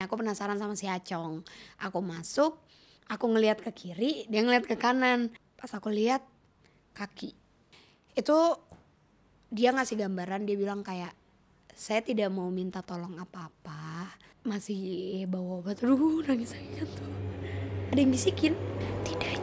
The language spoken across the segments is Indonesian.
Aku penasaran sama si Acong. Aku masuk, aku ngelihat ke kiri, dia ngelihat ke kanan. Pas aku lihat kaki. Itu dia ngasih gambaran, dia bilang kayak saya tidak mau minta tolong apa-apa. Masih bawa obat. Aduh, nangis lagi tuh. Ada yang bisikin. Tidak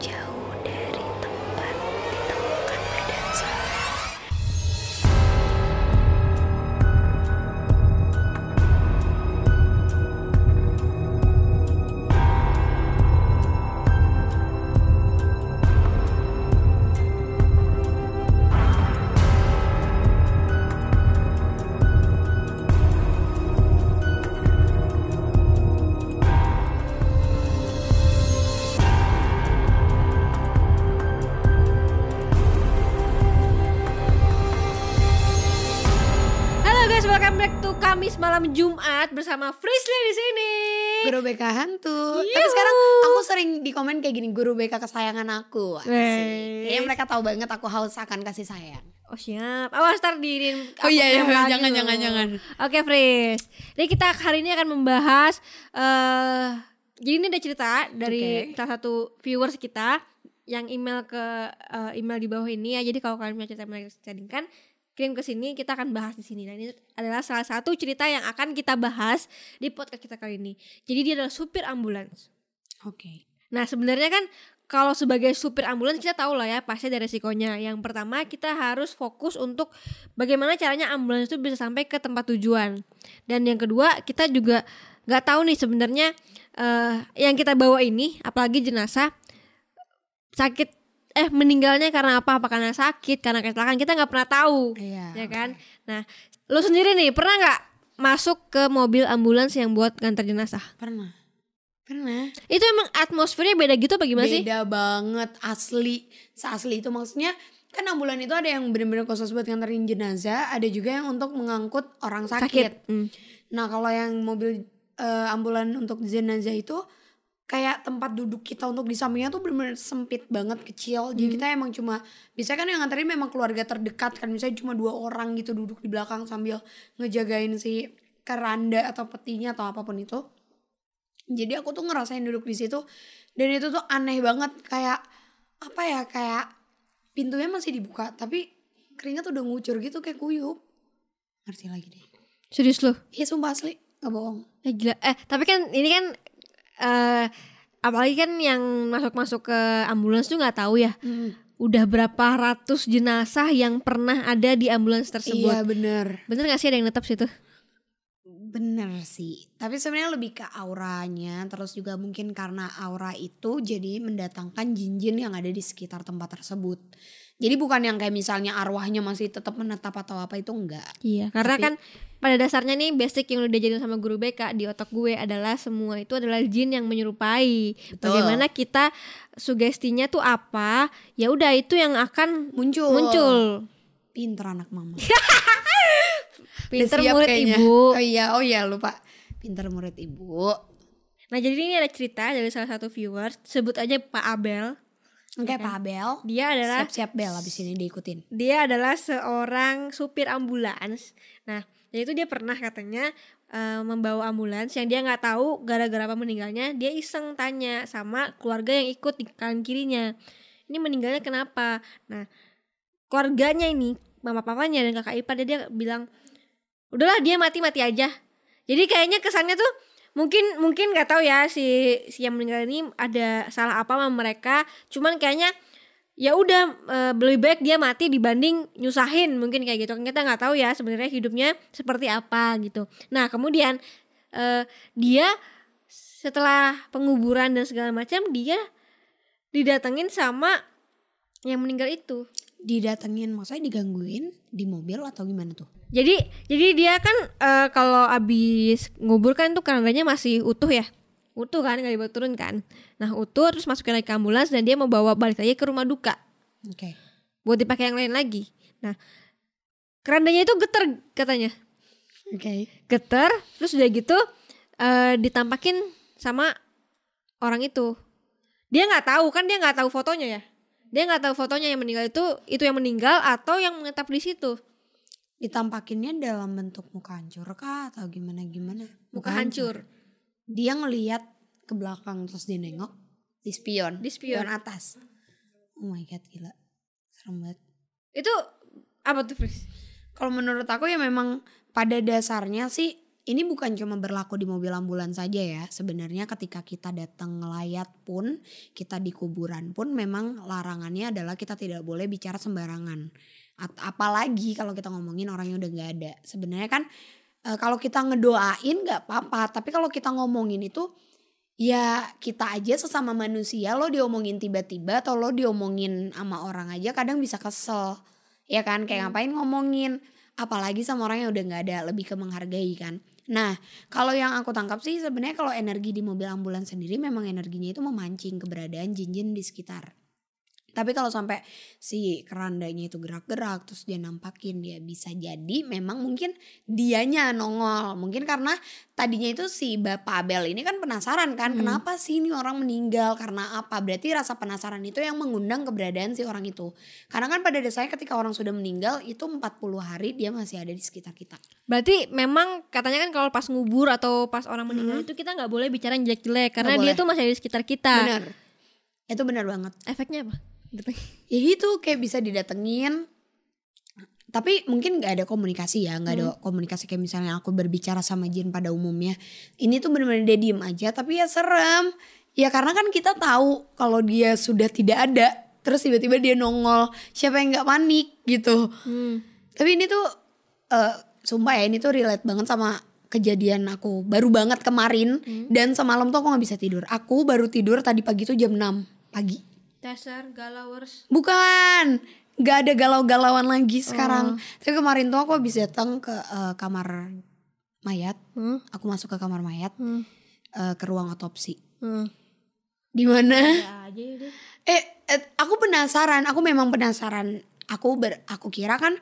welcome back to Kamis malam Jumat bersama Frisley di sini. Guru BK hantu. Tapi Yuhu. sekarang aku sering di komen kayak gini, guru BK kesayangan aku. Kayaknya mereka tahu banget aku haus akan kasih sayang. Oh siap. Awas ntar diirin. Oh iya, iya, jangan, jangan, jangan. Oke, Fris. Jadi kita hari ini akan membahas eh jadi ini ada cerita dari Oke. salah satu viewers kita yang email ke eh, email di bawah ini ya. Jadi kalau kalian punya cerita yang sedangkan kirim ke sini kita akan bahas di sini. Dan ini adalah salah satu cerita yang akan kita bahas di podcast kita kali ini. Jadi dia adalah supir ambulans. Oke. Nah sebenarnya kan kalau sebagai supir ambulans kita tahu lah ya pasti ada resikonya. Yang pertama kita harus fokus untuk bagaimana caranya ambulans itu bisa sampai ke tempat tujuan. Dan yang kedua kita juga nggak tahu nih sebenarnya eh, yang kita bawa ini apalagi jenazah sakit eh meninggalnya karena apa? Apa karena sakit? Karena kecelakaan? Kita nggak pernah tahu Iya. ya kan? Nah, lu sendiri nih pernah nggak masuk ke mobil ambulans yang buat nganter jenazah? Pernah. Pernah. Itu emang atmosfernya beda gitu apa gimana sih? Beda banget asli. Seasli itu maksudnya kan ambulan itu ada yang bener-bener khusus buat nganterin jenazah, ada juga yang untuk mengangkut orang sakit. Hmm. Nah, kalau yang mobil eh, ambulan untuk jenazah itu kayak tempat duduk kita untuk di sampingnya tuh bener-bener sempit banget kecil. Jadi kita emang cuma bisa kan yang nganterin memang keluarga terdekat kan misalnya cuma dua orang gitu duduk di belakang sambil ngejagain si keranda atau petinya atau apa pun itu. Jadi aku tuh ngerasain duduk di situ dan itu tuh aneh banget kayak apa ya kayak pintunya masih dibuka tapi keringat udah ngucur gitu kayak kuyup. Ngerti lagi deh. Serius lu? Iya sumpah asli, gak bohong. Eh gila. Eh tapi kan ini kan eh apalagi kan yang masuk-masuk ke ambulans tuh nggak tahu ya. Udah berapa ratus jenazah yang pernah ada di ambulans tersebut. Iya bener, Bener gak sih ada yang netap situ? bener sih. Tapi sebenarnya lebih ke auranya, terus juga mungkin karena aura itu jadi mendatangkan jin-jin yang ada di sekitar tempat tersebut. Jadi bukan yang kayak misalnya arwahnya masih tetap menetap atau apa itu enggak. Iya. Karena Tapi- kan pada dasarnya nih basic yang udah diajarin sama guru BK di otak gue adalah semua itu adalah jin yang menyerupai. Betul. Bagaimana kita sugestinya tuh apa? Ya udah itu yang akan Muncul. muncul. Pinter anak mama. Pinter siap murid kayaknya. ibu. Oh iya, oh iya lupa. Pinter murid ibu. Nah jadi ini ada cerita dari salah satu viewers sebut aja Pak Abel. Oke, Pak Abel. Dia adalah Siap-siap Bel abis ini diikutin. dia adalah seorang supir ambulans. Nah jadi itu dia pernah katanya eh, membawa ambulans yang dia nggak tahu gara-gara apa meninggalnya. Dia iseng tanya sama keluarga yang ikut di kanan kirinya. Ini meninggalnya kenapa? Nah keluarganya ini mama papanya dan kakak ipar dia, dia bilang udahlah dia mati mati aja. Jadi kayaknya kesannya tuh mungkin mungkin nggak tahu ya si si yang meninggal ini ada salah apa sama mereka. Cuman kayaknya ya udah eh, lebih baik dia mati dibanding nyusahin mungkin kayak gitu. Kan Kita nggak tahu ya sebenarnya hidupnya seperti apa gitu. Nah kemudian eh, dia setelah penguburan dan segala macam dia didatengin sama yang meninggal itu. Didatengin, maksudnya digangguin di mobil atau gimana tuh? Jadi jadi dia kan eh, kalau abis ngubur kan tuh kerandanya masih utuh ya. Utuh kan nggak dibawa turun kan. Nah utuh terus masukin lagi ke ambulans dan dia mau bawa balik lagi ke rumah duka Oke. buat dipakai yang lain lagi. Nah kerandanya itu geter katanya. Oke. Geter terus udah gitu eh, ditampakin sama orang itu. Dia nggak tahu kan dia nggak tahu fotonya ya. Dia nggak tahu fotonya yang meninggal itu itu yang meninggal atau yang menetap di situ. Ditampakinnya dalam bentuk muka hancur kah atau gimana gimana? Muka hancur. dia ngeliat ke belakang terus dia nengok di spion Di spion. atas oh my god gila serem banget Itu apa tuh, Fris? kalau menurut aku ya memang pada dasarnya sih ini bukan cuma berlaku di mobil ambulans saja ya sebenarnya ketika kita datang ngelayat pun kita di kuburan pun memang larangannya adalah kita tidak boleh bicara sembarangan apalagi kalau kita ngomongin orang yang udah nggak ada. Sebenarnya kan eh, kalau kita ngedoain nggak apa-apa tapi kalau kita ngomongin itu ya kita aja sesama manusia lo diomongin tiba-tiba atau lo diomongin sama orang aja kadang bisa kesel. Ya kan? Kayak ngapain ngomongin? Apalagi sama orang yang udah nggak ada lebih ke menghargai kan. Nah kalau yang aku tangkap sih sebenarnya kalau energi di mobil ambulans sendiri memang energinya itu memancing keberadaan jin-jin di sekitar tapi kalau sampai si kerandanya itu gerak-gerak terus dia nampakin dia bisa jadi memang mungkin dianya nongol mungkin karena tadinya itu si Bapak Abel ini kan penasaran kan Hmm. kenapa sih ini orang meninggal karena apa berarti rasa penasaran itu yang mengundang keberadaan si orang itu karena kan pada dasarnya ketika orang sudah meninggal itu 40 hari dia masih ada di sekitar kita Berarti memang katanya kan kalau pas ngubur atau pas orang meninggal itu kita nggak boleh bicara jelek-jelek karena Nggak dia boleh. tuh masih ada di sekitar kita. benar itu benar banget Efeknya apa? ya gitu kayak bisa didatengin. Tapi mungkin nggak ada komunikasi ya nggak ada komunikasi kayak misalnya aku berbicara sama jin pada umumnya. Ini tuh bener-bener dia diem aja tapi ya serem. Ya karena kan kita tahu kalau dia sudah tidak ada terus tiba-tiba dia nongol siapa yang nggak panik gitu. Hmm. tapi ini tuh eh sumpah ya ini tuh relate banget sama kejadian aku baru banget kemarin. Dan semalam tuh aku nggak bisa tidur. Aku baru tidur tadi pagi tuh jam 6 pagi Dasar galawers. Bukan, nggak ada galau-galauan lagi sekarang. Tapi kemarin tuh aku habis datang ke eh, kamar mayat. Hmm. Aku masuk ke kamar mayat, Hmm. eh, ke ruang otopsi. Hmm. Di mana? Ya. Eh, eh, aku penasaran. Aku memang penasaran. Aku ber, aku kira kan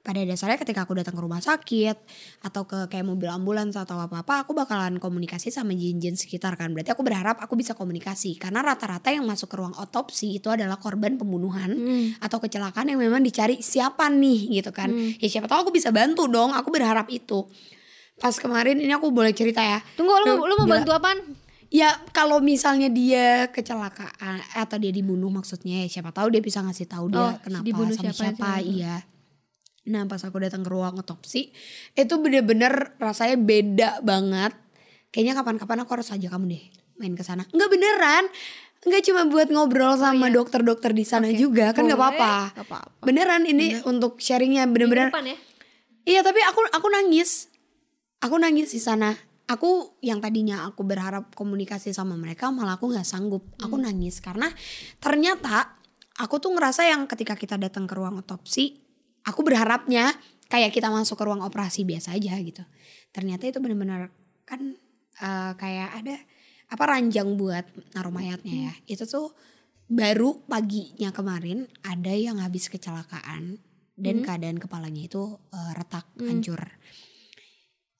pada dasarnya ketika aku datang ke rumah sakit atau ke kayak mobil ambulans atau apa-apa, aku bakalan komunikasi sama jin-jin sekitar kan. Berarti aku berharap aku bisa komunikasi karena rata-rata yang masuk ke ruang otopsi itu adalah korban pembunuhan Hmm. atau kecelakaan yang memang dicari siapa nih gitu kan. Ya siapa tahu aku bisa bantu dong. Aku berharap itu. Pas kemarin ini aku boleh cerita ya. Tunggu lu, lu mau Gila. bantu apaan? Ya kalau misalnya dia kecelakaan atau dia dibunuh maksudnya ya siapa tahu dia bisa ngasih tahu dia Oh, kenapa dibunuh sama siapa, siapa, siapa. iya. Nah pas aku datang ke ruang otopsi itu bener-bener rasanya beda banget. Kayaknya kapan-kapan aku harus ajak kamu deh main ke sana. Enggak beneran. Enggak cuma buat ngobrol sama dokter-dokter di sana juga kan nggak Oh, iya. Apa-apa. Beneran ini untuk sharingnya bener-bener. ya? Iya tapi aku aku nangis. Aku nangis di sana. Aku yang tadinya aku berharap komunikasi sama mereka malah aku nggak sanggup. Aku nangis karena ternyata aku tuh ngerasa yang ketika kita datang ke ruang otopsi, aku berharapnya kayak kita masuk ke ruang operasi biasa aja gitu. Ternyata itu benar-benar kan eh, kayak ada apa ranjang buat naruh mayatnya ya. Itu tuh baru paginya kemarin ada yang habis kecelakaan dan keadaan kepalanya itu eh, retak hancur.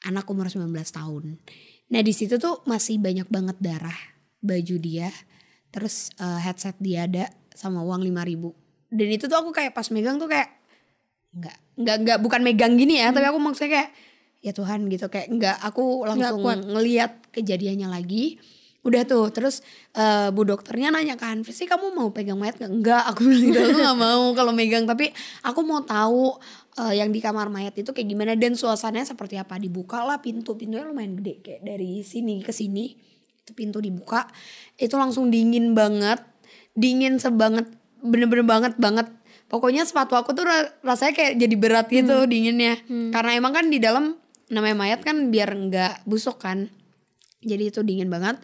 Anak umur 19 tahun. Nah di situ tuh masih banyak banget darah baju dia terus eh, headset dia ada sama uang 5000 dan itu tuh aku kayak pas megang tuh kayak nggak nggak nggak bukan megang gini ya tapi aku maksudnya kayak ya Tuhan gitu. Kayak nggak aku langsung kuat. ngeliat kejadiannya lagi. Udah tuh terus eh, bu dokternya nanya kan sih kamu mau pegang mayat nggak? Enggak aku bilang gitu. Aku nggak mau kalau megang tapi aku mau tahu eh, yang di kamar mayat itu kayak gimana dan suasananya seperti apa. Dibuka lah pintu pintunya lumayan gede kayak dari sini ke sini. Itu pintu dibuka itu langsung dingin banget dingin sebanget bener-bener banget banget pokoknya sepatu aku tuh ra- rasanya kayak jadi berat gitu dinginnya. Karena emang kan di dalam namanya mayat kan biar nggak busuk kan. Jadi itu dingin banget.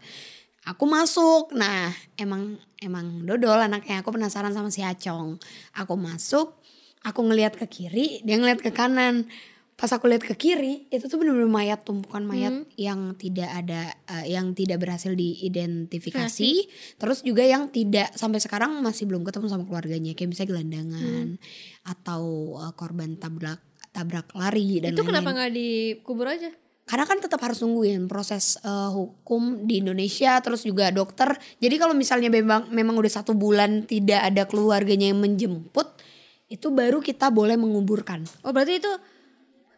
Aku masuk. Nah emang emang dodol anaknya. Aku penasaran sama si Acong. Aku masuk aku ngelihat ke kiri dia ngelihat ke kanan pas aku lihat ke kiri itu tuh bener-bener mayat tumpukan mayat yang tidak ada eh, yang tidak berhasil diidentifikasi. Terus juga yang tidak sampai sekarang masih belum ketemu sama keluarganya kayak bisa gelandangan atau eh, korban tabrak tabrak lari dan Itu kenapa nggak dikubur aja? karena kan tetap harus nungguin proses eh, hukum di Indonesia terus juga dokter. Jadi kalau misalnya memang memang udah satu bulan tidak ada keluarganya yang menjemput itu baru kita boleh menguburkan. Oh berarti itu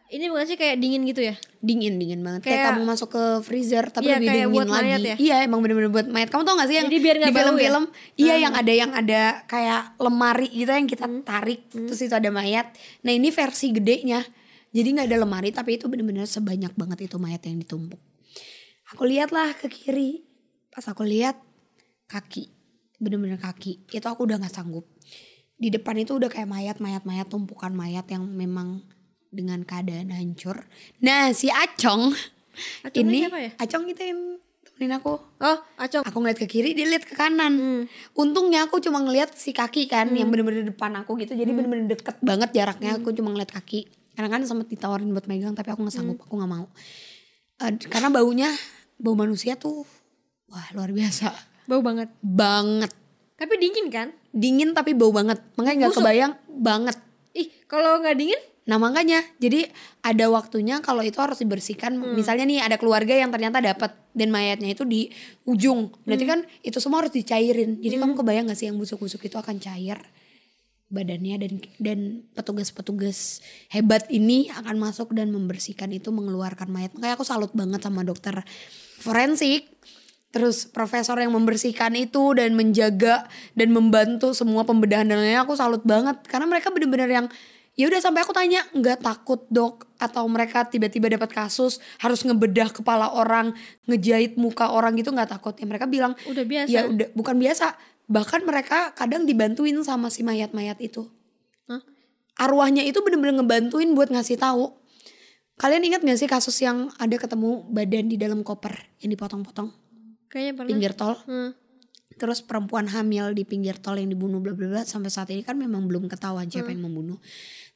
ini bukan sih kayak dingin gitu ya? Dingin dingin banget. Kayak, Kayak- kamu masuk ke freezer tapi Iya, lebih dingin buat lagi. mayat ya? iya emang bener-bener buat mayat. Kamu tau gak sih yang Jadi biar di ya? film-film? Iya yang ada yang ada kayak lemari gitu yang kita Hmm. tarik terus itu ada mayat. Nah ini versi gedenya. Jadi nggak ada lemari tapi itu bener-bener sebanyak banget itu mayat yang ditumpuk. Aku lihatlah ke kiri. Pas aku lihat kaki. Bener-bener kaki. Itu aku udah nggak sanggup. Di depan itu udah kayak mayat mayat mayat tumpukan mayat yang memang dengan keadaan hancur. Nah si acong Acong ini siapa ya? acong itu yang temenin aku. Oh acong. Aku ngeliat ke kiri dia lihat ke kanan. Hmm. untungnya aku cuma ngeliat si kaki kan yang bener-bener depan aku gitu. Hmm. jadi bener-bener deket banget jaraknya aku cuma ngeliat kaki. Karena kan sempet ditawarin buat megang tapi aku nggak Hmm. sanggup aku nggak mau. Eh, karena baunya bau manusia tuh wah luar biasa. Bau banget. Banget. Tapi dingin kan? Dingin tapi bau banget. Makanya nggak kebayang banget. Ih kalau nggak dingin Nah makanya jadi ada waktunya kalau itu harus dibersihkan. Hmm. Misalnya nih ada keluarga yang ternyata dapat dan mayatnya itu di ujung. Berarti Hmm. kan itu semua harus dicairin. Jadi kamu kebayang gak sih yang busuk-busuk itu akan cair badannya dan dan petugas-petugas hebat ini akan masuk dan membersihkan itu mengeluarkan mayat. Makanya aku salut banget sama dokter forensik. Terus profesor yang membersihkan itu dan menjaga dan membantu semua pembedahan dan lainnya aku salut banget karena mereka bener-bener yang ya udah sampai aku tanya nggak takut dok? Atau mereka tiba-tiba dapat kasus harus ngebedah kepala orang ngejahit muka orang gitu nggak takut? Ya mereka bilang udah biasa. Ya udah bukan biasa. Bahkan mereka kadang dibantuin sama si mayat-mayat itu. Hah? arwahnya itu bener-bener ngebantuin buat ngasih tahu. Kalian ingat gak sih kasus yang ada ketemu badan di dalam koper yang dipotong-potong? Kayaknya pernah. Pinggir tol. Hmm. Terus perempuan hamil di pinggir tol yang dibunuh bla bla bla sampai saat ini kan memang belum ketahuan siapa yang membunuh.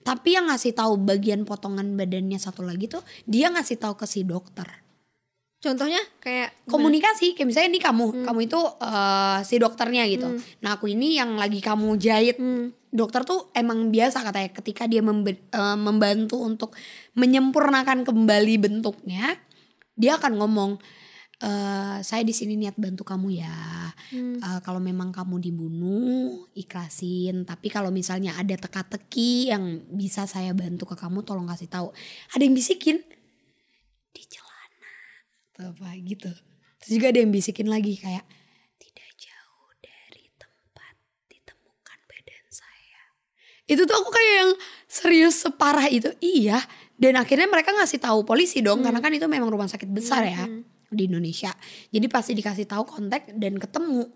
Tapi yang ngasih tahu bagian potongan badannya satu lagi tuh dia ngasih tahu ke si dokter. Contohnya kayak komunikasi kayak misalnya ini kamu kamu itu eh, si dokternya gitu. Nah aku ini yang lagi kamu jahit. Hmm. dokter tuh emang biasa katanya ketika dia membe- eh, membantu untuk menyempurnakan kembali bentuknya dia akan ngomong eh saya di sini niat bantu kamu ya. Hmm. Eh, kalau memang kamu dibunuh ikhlasin. Tapi kalau misalnya ada teka-teki yang bisa saya bantu ke kamu tolong kasih tahu. Ada yang bisikin? Di celana. Atau apa gitu. Terus juga ada yang bisikin lagi kayak tidak jauh dari tempat ditemukan badan saya. Itu tuh aku kayak yang serius separah itu. Iya dan akhirnya mereka ngasih tahu polisi dong karena kan itu memang rumah sakit besar ya di Indonesia. Jadi pasti dikasih tahu kontak dan ketemu.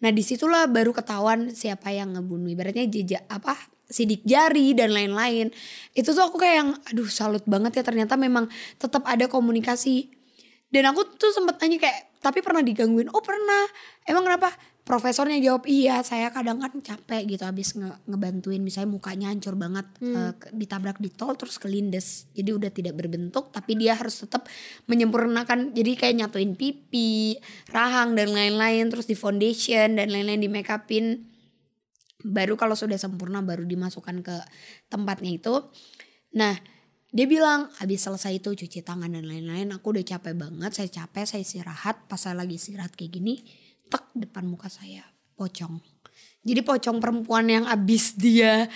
Nah di situlah baru ketahuan siapa yang ngebunuh. Ibaratnya jejak apa sidik jari dan lain-lain. Itu tuh aku kayak yang aduh salut banget ya ternyata memang tetap ada komunikasi. Dan aku tuh sempet nanya kayak tapi pernah digangguin? Oh pernah. Emang kenapa profesornya jawab iya saya kadang kan capek gitu habis nge- ngebantuin misalnya mukanya hancur banget eh, ke- ditabrak di tol terus kelindes. Jadi udah tidak berbentuk tapi dia harus tetap menyempurnakan jadi kayak nyatuin pipi rahang dan lain-lain terus di foundation dan lain-lain di make upin baru kalau sudah sempurna baru dimasukkan ke tempatnya itu. Nah dia bilang habis selesai itu cuci tangan dan lain-lain aku udah capek banget saya capek saya istirahat pas saya lagi istirahat kayak gini tek depan muka saya pocong. Jadi pocong perempuan yang abis dia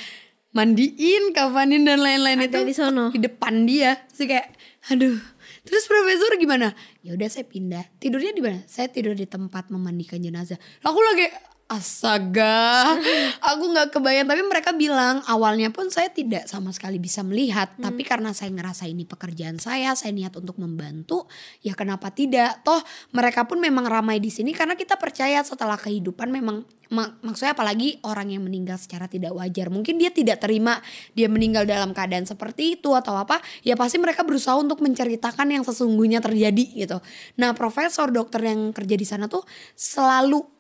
mandiin kafanin dan lain-lain itu di sono. di depan dia. Sih kayak aduh terus profesor gimana? Ya udah saya pindah. Tidurnya di mana? Saya tidur di tempat memandikan jenazah. Aku lagi astaga. Aku nggak kebayang. Tapi mereka bilang awalnya pun saya tidak sama sekali bisa melihat. Tapi karena saya ngerasa ini pekerjaan saya saya niat untuk membantu ya kenapa tidak? Toh mereka pun memang ramai di sini karena kita percaya setelah kehidupan memang mak- maksudnya apalagi orang yang meninggal secara tidak wajar. Mungkin dia tidak terima dia meninggal dalam keadaan seperti itu atau apa ya pasti mereka berusaha untuk menceritakan yang sesungguhnya terjadi gitu. Nah profesor dokter yang kerja di sana tuh selalu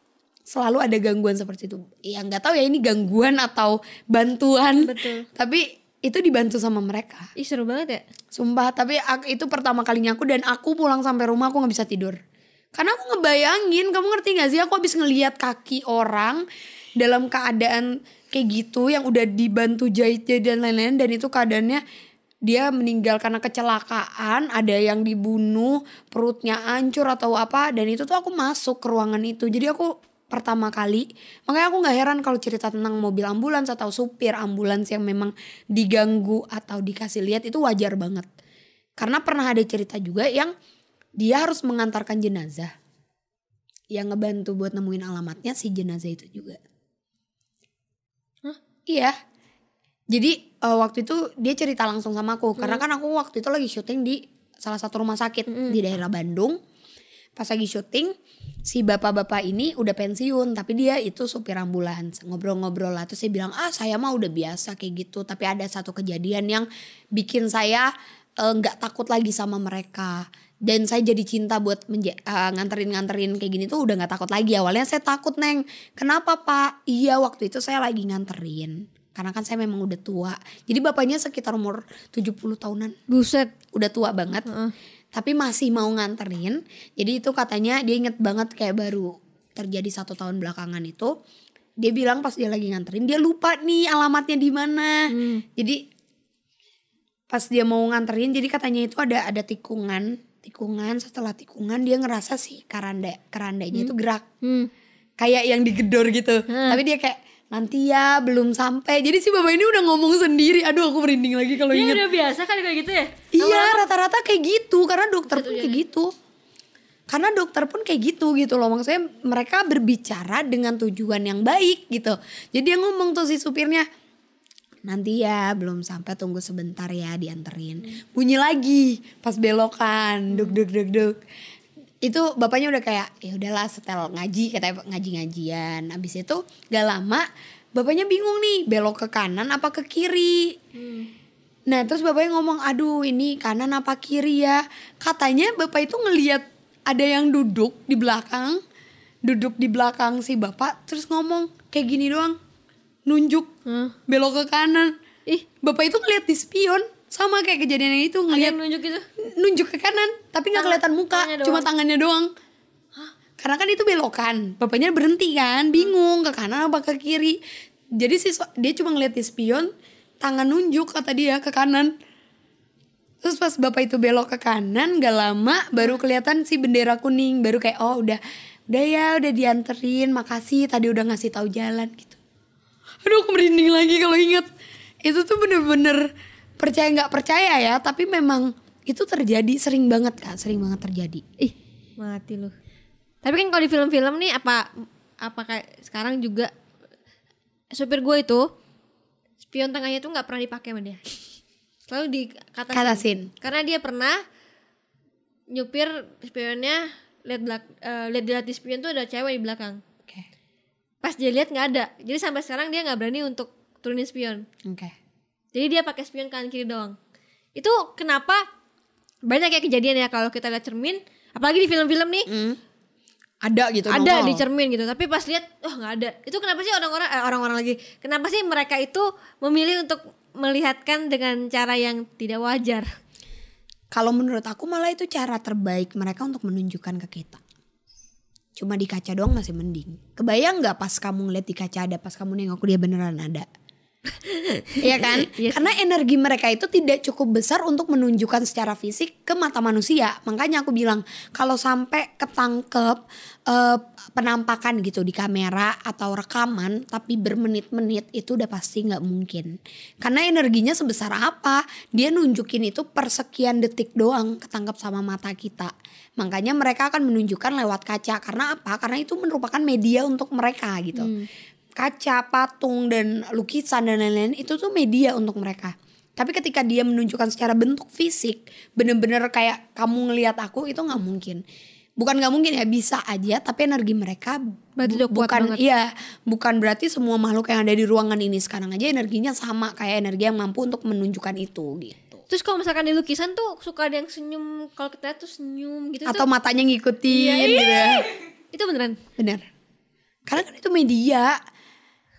selalu ada gangguan seperti itu ya nggak tahu ya ini gangguan atau bantuan Betul. tapi itu dibantu sama mereka ih seru banget ya Sumpah, tapi aku, itu pertama kalinya aku dan aku pulang sampai rumah aku nggak bisa tidur. Karena aku ngebayangin, kamu ngerti gak sih? Aku habis ngeliat kaki orang dalam keadaan kayak gitu yang udah dibantu jahit-jahit dan lain-lain dan itu keadaannya dia meninggal karena kecelakaan, ada yang dibunuh, perutnya hancur atau apa dan itu tuh aku masuk ke ruangan itu. Jadi aku pertama kali. Makanya aku nggak heran kalau cerita tentang mobil ambulans atau supir ambulans yang memang diganggu atau dikasih lihat itu wajar banget. Karena pernah ada cerita juga yang dia harus mengantarkan jenazah. Yang ngebantu buat nemuin alamatnya si jenazah itu juga. Hah? iya. Jadi eh, waktu itu dia cerita langsung sama aku. Karena kan aku waktu itu lagi syuting di salah satu rumah sakit di daerah Bandung pas lagi syuting si bapak-bapak ini udah pensiun tapi dia itu supir ambulans. Ngobrol-ngobrol lah terus saya bilang ah saya mah udah biasa kayak gitu. Tapi ada satu kejadian yang bikin saya eh, nggak takut lagi sama mereka. Dan saya jadi cinta buat menja- eh, nganterin-nganterin kayak gini tuh udah nggak takut lagi. Awalnya saya takut neng. Kenapa pak? Iya waktu itu saya lagi nganterin. Karena kan saya memang udah tua. Jadi bapaknya sekitar umur 70 tahunan. Buset. udah tua banget tapi masih mau nganterin jadi itu katanya dia inget banget kayak baru terjadi satu tahun belakangan itu dia bilang pas dia lagi nganterin dia lupa nih alamatnya di mana. Jadi pas dia mau nganterin jadi katanya itu ada ada tikungan tikungan setelah tikungan dia ngerasa si keranda kerandanya itu gerak. Hmm. kayak yang digedor gitu. Tapi dia kayak nanti ya belum sampai jadi si bapak ini udah ngomong sendiri aduh aku merinding lagi kalau inget udah biasa kan kayak gitu ya? Iya rata-rata kayak gitu karena dokter pun kayak gitu. Karena dokter pun kayak gitu gitu loh maksudnya mereka berbicara dengan tujuan yang baik gitu. Jadi dia ngomong tuh si supirnya nanti ya belum sampai tunggu sebentar ya dianterin. Bunyi lagi pas belokan duk duk duk duk. Itu bapaknya udah kayak ya udahlah setel ngaji katanya ngaji-ngajian. Abis itu gak lama bapaknya bingung nih belok ke kanan apa ke kiri. Nah terus bapaknya ngomong aduh ini kanan apa kiri ya Katanya bapak itu ngeliat ada yang duduk di belakang Duduk di belakang si bapak terus ngomong kayak gini doang Nunjuk Hah? belok ke kanan Ih, Bapak itu ngeliat di spion Sama kayak kejadian yang itu ngeliat yang nunjuk gitu. nunjuk ke kanan Tapi nggak kelihatan muka tangannya cuma tangannya doang. Karena kan itu belokan Bapaknya berhenti kan bingung ke kanan apa ke kiri. Jadi si so- dia cuma ngeliat di spion Tangan nunjuk kata dia ke kanan. Terus pas bapak itu belok ke kanan gak lama baru kelihatan si bendera kuning baru kayak oh udah udah ya udah dianterin makasih tadi udah ngasih tahu jalan gitu. Aduh aku merinding lagi kalau inget itu tuh bener-bener percaya nggak percaya ya tapi memang itu terjadi sering banget kak sering banget terjadi. Ih, mati lu. Tapi kan kalau di film-film nih apa apa kayak sekarang juga supir gue itu spion tengahnya tuh nggak pernah dipakai sama dia. Selalu dikatasin. Katasin. Karena dia pernah nyupir spionnya lihat belak eh, lihat di spion tuh ada cewek di belakang. Oke Pas dia lihat nggak ada. Jadi sampai sekarang dia nggak berani untuk turunin spion. oke. Jadi dia pakai spion kanan kiri doang. Itu kenapa banyak kayak kejadian ya kalau kita lihat cermin, apalagi di film-film nih Hmm. Ada gitu. ada nongol. di cermin gitu tapi pas lihat oh nggak ada itu kenapa sih orang-orang eh, orang-orang lagi kenapa sih mereka itu memilih untuk melihatkan dengan cara yang tidak wajar Kalau menurut aku malah itu cara terbaik mereka untuk menunjukkan ke kita. Cuma di kaca doang masih mending. Kebayang nggak pas kamu ngeliat di kaca ada, pas kamu nengok dia beneran ada. Iya kan? Iya sih. Karena energi mereka itu tidak cukup besar untuk menunjukkan secara fisik ke mata manusia. Makanya aku bilang kalau sampai ketangkep eh, penampakan gitu di kamera atau rekaman tapi bermenit-menit itu udah pasti nggak mungkin. Karena energinya sebesar apa? Dia nunjukin itu per sekian detik doang ketangkep sama mata kita. Makanya mereka akan menunjukkan lewat kaca. Karena apa? Karena itu merupakan media untuk mereka gitu kaca, patung dan lukisan dan lain-lain itu tuh media untuk mereka. Tapi ketika dia menunjukkan secara bentuk fisik, bener-bener kayak kamu ngelihat aku itu nggak mungkin. Bukan nggak mungkin ya bisa aja, tapi energi mereka Berarti bu- bukan banget. iya, bukan berarti semua makhluk yang ada di ruangan ini sekarang aja energinya sama kayak energi yang mampu untuk menunjukkan itu gitu. terus kalau misalkan di lukisan tuh suka ada yang senyum kalau kita tuh senyum gitu Atau tuh matanya ngikutin Iya, gitu ya. itu beneran Bener. Karena kan itu media.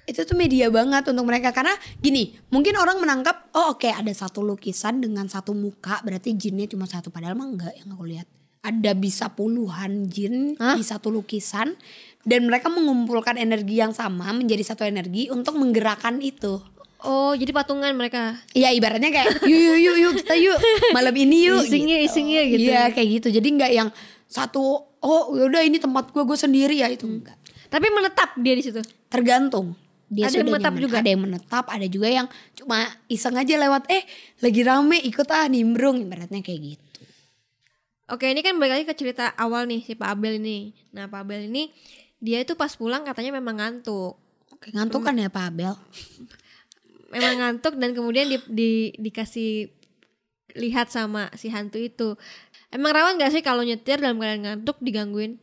Itu tuh media banget untuk mereka karena gini, mungkin orang menangkap oh oke ada satu lukisan dengan satu muka berarti jinnya cuma satu padahal mah enggak yang aku lihat. Ada bisa puluhan jin Hah? di satu lukisan dan mereka mengumpulkan energi yang sama menjadi satu energi untuk menggerakkan itu. oh jadi patungan mereka Iya ibaratnya kayak yuk yuk yuk yuk kita yuk malam ini yuk. Yuk, iseng yuk, gitu. Iya kayak gitu. Jadi nggak yang satu oh yaudah ini tempat gue gue sendiri ya itu enggak. Tapi menetap dia di situ. tergantung dia Ada yang menetap nyaman. juga? ada yang menetap ada juga yang cuma iseng aja lewat eh lagi rame ikut ah nimbrung ibaratnya kayak gitu Oke, ini kan balik lagi ke cerita awal nih si Pak Abel ini. Nah, Pak Abel ini dia itu pas pulang katanya memang ngantuk. Oke, ngantuk kan ya Pak Abel Memang ngantuk dan kemudian di, di- dikasih lihat sama si hantu itu. Emang rawan gak sih kalau nyetir dalam keadaan ngantuk digangguin?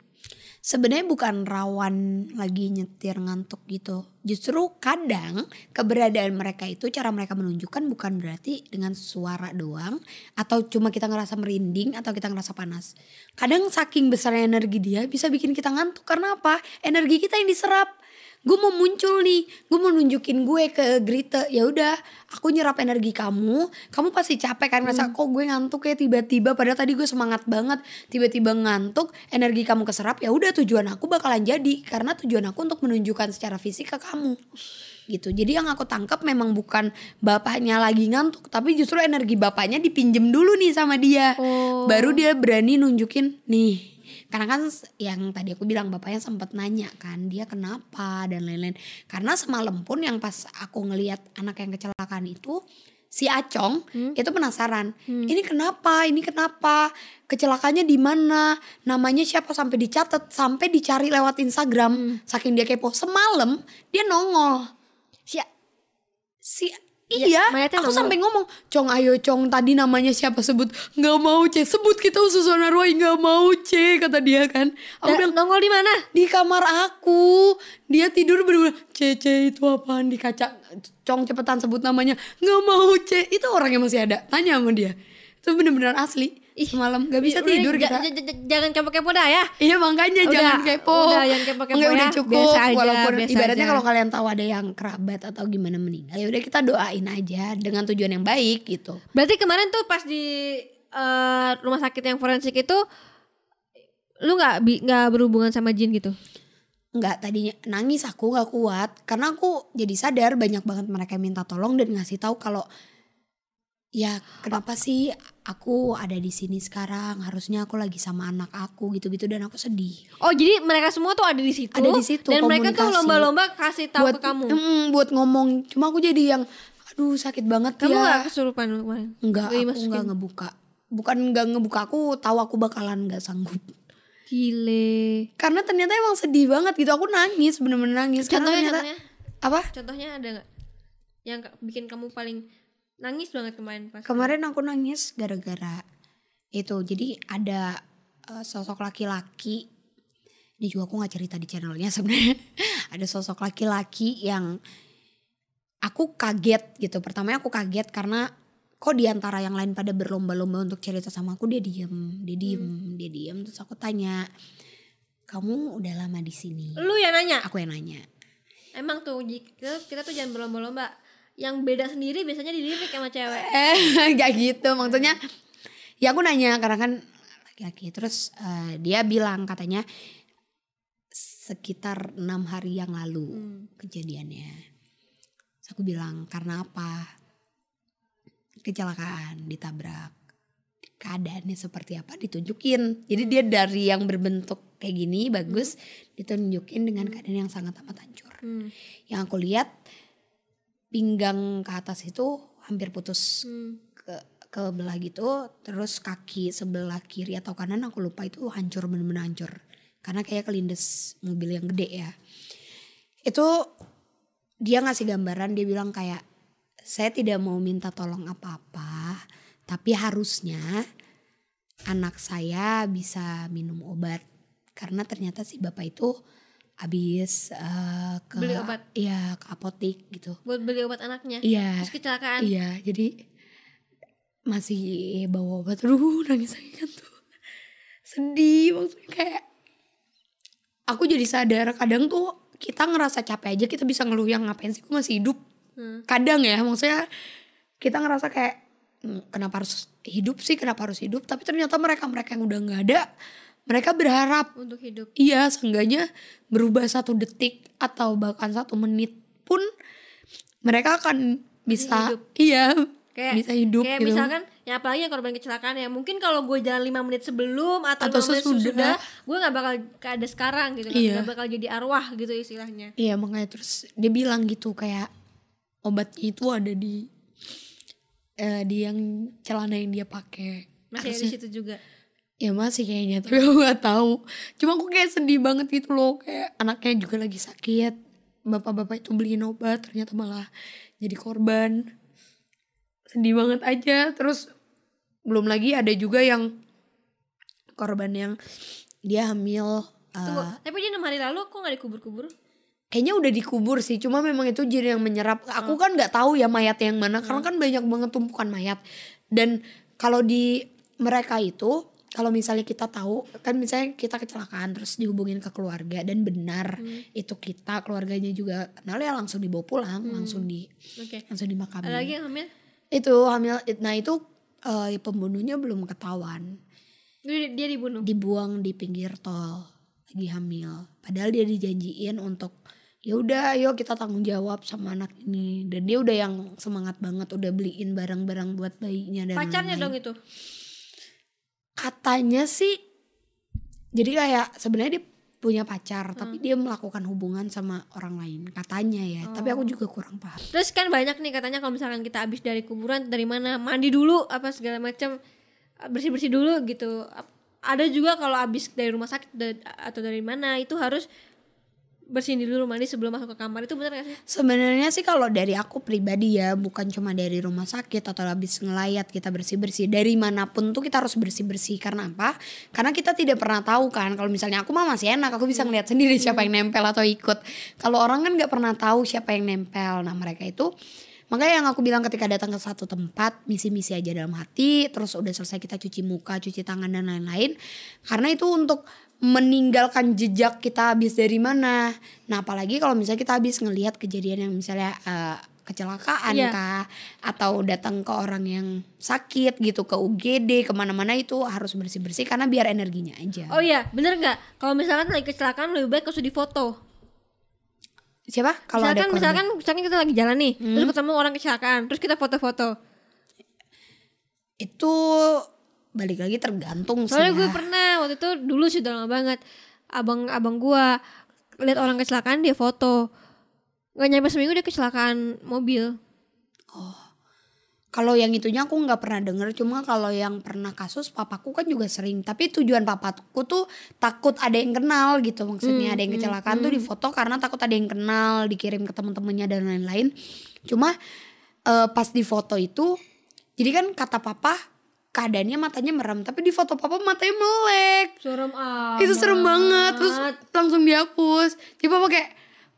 Sebenarnya bukan rawan lagi nyetir ngantuk gitu. Justru kadang keberadaan mereka itu cara mereka menunjukkan bukan berarti dengan suara doang atau cuma kita ngerasa merinding atau kita ngerasa panas. Kadang saking besarnya energi dia bisa bikin kita ngantuk. Karena apa? Energi kita yang diserap gue mau muncul nih. Gue mau nunjukin gue ke Grite ya udah aku nyerap energi kamu. Kamu pasti capek kan ngerasa kok gue ngantuk ya? Tiba-tiba padahal tadi gue semangat banget. Tiba-tiba ngantuk energi kamu keserap ya udah tujuan aku bakalan jadi. Karena tujuan aku untuk menunjukkan secara fisik ke kamu. Gitu. Jadi yang aku tangkap memang bukan bapaknya lagi ngantuk tapi justru energi bapaknya dipinjem dulu nih sama dia. Oh. baru dia berani nunjukin nih karena kan yang tadi aku bilang bapaknya sempat nanya kan dia kenapa? dan lain-lain. Karena semalam pun yang pas aku ngelihat anak yang kecelakaan itu si Acong itu penasaran. Ini kenapa? Ini kenapa? Kecelakaannya di mana? Namanya siapa? Sampai dicatat sampai dicari lewat Instagram. Saking dia kepo. Semalam dia nongol. Si si Iya, mayatnya aku sampai ngomong, Cong ayo Cong tadi namanya siapa sebut? Nggak mau C sebut kita usus Roy nggak mau C kata dia kan. Aku Da- bilang nongol di mana? di kamar aku. Dia tidur bener-bener C C itu apaan? di kaca. Cong cepetan sebut namanya. Nggak mau C itu orangnya masih ada. Tanya sama dia itu bener-bener asli semalam nggak bisa Udah, tidur kita. ja- ja- jangan kepo-kepo dah ya. Iya makanya Udah, jangan kepo. udah, jangan kepo-kepo Enggak, udah ya. cukup. Biasa aja, Walaupun biasa ibaratnya kalau kalian tahu ada yang kerabat atau gimana meninggal, ya udah kita doain aja dengan tujuan yang baik gitu. Berarti kemarin tuh pas di eh, rumah sakit yang forensik itu lu nggak nggak berhubungan sama jin gitu? Enggak, tadinya nangis aku nggak kuat karena aku jadi sadar banyak banget mereka minta tolong dan ngasih tahu kalau ya kenapa sih aku ada di sini sekarang harusnya aku lagi sama anak aku gitu-gitu dan aku sedih Oh jadi mereka semua tuh ada di situ. Ada di situ, Dan mereka tuh lomba-lomba kasih tahu buat ke kamu. mm, buat ngomong cuma aku jadi yang aduh sakit banget Kamu ya nggak kesurupan kemarin? Enggak, Nggak aku dimasukin? enggak ngebuka. Bukan enggak ngebuka, aku tahu aku bakalan enggak sanggup. Gile. Karena ternyata emang sedih banget gitu. Aku nangis, bener-bener nangis. Karena Contohnya, ternyata contohnya, apa? contohnya ada nggak? Yang bikin kamu paling nangis banget kemarin pas. Kemarin aku nangis gara-gara itu. Jadi ada eh, sosok laki-laki. Ini juga aku nggak cerita di channelnya sebenarnya. ada sosok laki-laki yang aku kaget gitu. Pertamanya aku kaget karena kok di antara yang lain pada berlomba-lomba untuk cerita sama aku dia diem, dia diem, dia diem. Terus aku tanya, kamu udah lama di sini? Lu yang nanya. Aku yang nanya. Emang tuh kita tuh jangan berlomba-lomba. Yang beda sendiri biasanya dilirik sama cewek. Eh, gak gitu maksudnya. Ya aku nanya karena kan laki-laki. Terus eh, dia bilang katanya sekitar enam hari yang lalu Hmm. kejadiannya. Terus aku bilang karena apa? Kecelakaan, ditabrak. Keadaannya seperti apa ditunjukin. Jadi dia dari yang berbentuk kayak gini bagus ditunjukin dengan keadaan yang sangat amat hancur. Hmm. Yang aku lihat pinggang ke atas itu hampir putus Hmm. ke ke belah gitu. Terus kaki sebelah kiri atau kanan aku lupa itu hancur bener-bener hancur. Karena kayak kelindes mobil yang gede ya. Itu dia ngasih gambaran dia bilang kayak saya tidak mau minta tolong apa-apa tapi harusnya anak saya bisa minum obat. Karena ternyata si bapak itu habis eh, ke Beli obat? iya ke apotik gitu Buat beli obat anaknya. iya Terus kecelakaan. Iya, jadi masih bawa obat. Aduh, nangis lagi kan tuh. Sedih maksudnya kayak aku jadi sadar kadang tuh kita ngerasa capek aja kita bisa ngeluh yang ngapain sih gue masih hidup. Hmm. Kadang ya maksudnya kita ngerasa kayak "Hmm, kenapa harus hidup sih, kenapa harus hidup? Tapi ternyata mereka-mereka yang udah nggak ada, mereka berharap Untuk hidup. iya seenggaknya berubah satu detik atau bahkan satu menit pun mereka akan bisa hidup. iya Kayak bisa hidup kayak gitu. misalkan yang apalagi yang korban kecelakaan ya mungkin kalau gue jalan lima menit sebelum atau, Atau 5 menit sesudah. sesudah gue nggak bakal ada sekarang gitu kan Iya. nggak bakal jadi arwah gitu istilahnya Iya makanya terus dia bilang gitu kayak obatnya itu ada di eh, di yang celana yang dia pakai. masih ada di Harusnya- situ juga Ya masih kayaknya tapi aku nggak tahu. Cuma aku kayak sedih banget gitu loh kayak anaknya juga lagi sakit. Bapak-bapak itu beliin obat ternyata malah jadi korban. Sedih banget aja. Terus belum lagi ada juga yang korban yang dia hamil. tunggu tapi dia enam hari lalu kok nggak dikubur-kubur kayaknya udah dikubur sih cuma memang itu jin yang menyerap aku kan nggak tahu ya mayatnya yang mana karena kan banyak banget tumpukan mayat dan kalau di mereka itu kalau misalnya kita tahu kan misalnya kita kecelakaan terus dihubungin ke keluarga dan benar itu kita keluarganya juga kenal ya langsung dibawa pulang langsung di oke. langsung dimakamin lagi yang hamil? Itu hamil nah itu eh, pembunuhnya belum ketahuan. Dia, dia dibunuh? Dibuang di pinggir tol lagi hamil. Padahal dia dijanjiin untuk ya udah ayo kita tanggung jawab sama anak ini. Dan dia udah yang semangat banget udah beliin barang-barang buat bayinya dan pacarnya dong itu katanya sih jadi kayak sebenarnya dia punya pacar tapi dia melakukan hubungan sama orang lain katanya ya. Tapi aku juga kurang paham. Terus kan banyak nih katanya kalau misalkan kita habis dari kuburan dari mana mandi dulu apa segala macam bersih bersih dulu gitu. Ada juga kalau habis dari rumah sakit atau dari mana itu harus bersihin dulu mandi sebelum masuk ke kamar itu benar gak sih? Sebenarnya sih kalau dari aku pribadi ya bukan cuma dari rumah sakit atau habis ngelayat kita bersih-bersih dari mana pun tuh kita harus bersih-bersih karena apa? Karena kita tidak pernah tahu kan kalau misalnya aku mah masih enak aku bisa ngeliat sendiri siapa yang nempel atau ikut. Kalau orang kan nggak pernah tahu siapa yang nempel. Nah mereka itu makanya yang aku bilang ketika datang ke satu tempat misi-misi aja dalam hati terus udah selesai kita cuci muka cuci tangan dan lain-lain karena itu untuk meninggalkan jejak kita habis dari mana. Nah, apalagi kalau misalnya kita habis ngelihat kejadian yang misalnya eh, kecelakaan Iya. kah atau datang ke orang yang sakit gitu ke UGD ke mana-mana itu harus bersih-bersih karena biar energinya aja. Oh iya, bener nggak? Kalau misalkan lagi kecelakaan lebih baik harus difoto. Siapa? Kalau ada Misalkan korban. misalkan misalkan kita lagi jalan nih, terus ketemu orang kecelakaan, terus kita foto-foto. itu balik lagi tergantung sih. Soalnya gue ya. pernah waktu itu dulu sih udah lama banget. Abang-abang gua lihat orang kecelakaan dia foto. Gak nyampe seminggu dia kecelakaan mobil. Kalau yang itunya aku nggak pernah denger, cuma kalau yang pernah kasus papaku kan juga sering. Tapi tujuan papaku tuh takut ada yang kenal gitu, maksudnya ada yang kecelakaan tuh difoto karena takut ada yang kenal, dikirim ke temen-temennya dan lain-lain. Cuma eh, pas di foto itu, jadi kan kata papa keadaannya matanya merem, tapi di foto papa matanya melek. Serem amat. Itu serem banget, terus langsung dihapus. Jadi papa kayak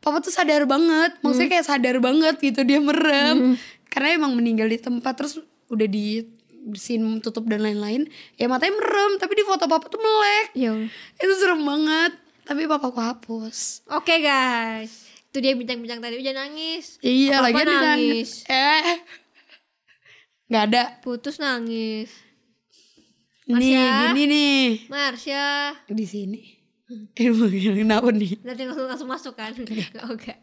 papa tuh sadar banget, maksudnya kayak sadar banget gitu dia merem. Karena emang meninggal di tempat terus udah di bersihin tutup dan lain-lain. Ya matanya merem, tapi di foto papa tuh melek. Ya. Itu serem banget. Tapi papaku hapus. Oke guys, itu dia bincang-bincang tadi jangan nangis. Iya, lagi nangis. Eh. Nggak ada. Putus nangis. Nih, Marsha? gini nih. Marsha, Di sini. Emang kenapa nih? nanti langsung langsung masuk kan? Oke.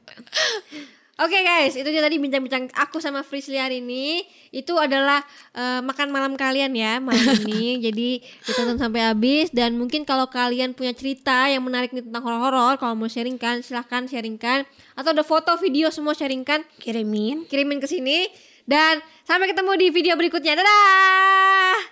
Oke guys, itu dia tadi bincang-bincang aku sama Frisli hari ini. Itu adalah eh, makan malam kalian ya malam ini. Jadi ditonton sampai habis dan mungkin kalau kalian punya cerita yang menarik nih tentang horor-horor, kalau mau sharingkan silahkan sharingkan. Atau ada foto, video semua sharingkan, Kirimin. kirimin ke sini. Dan sampai ketemu di video berikutnya. Dadah!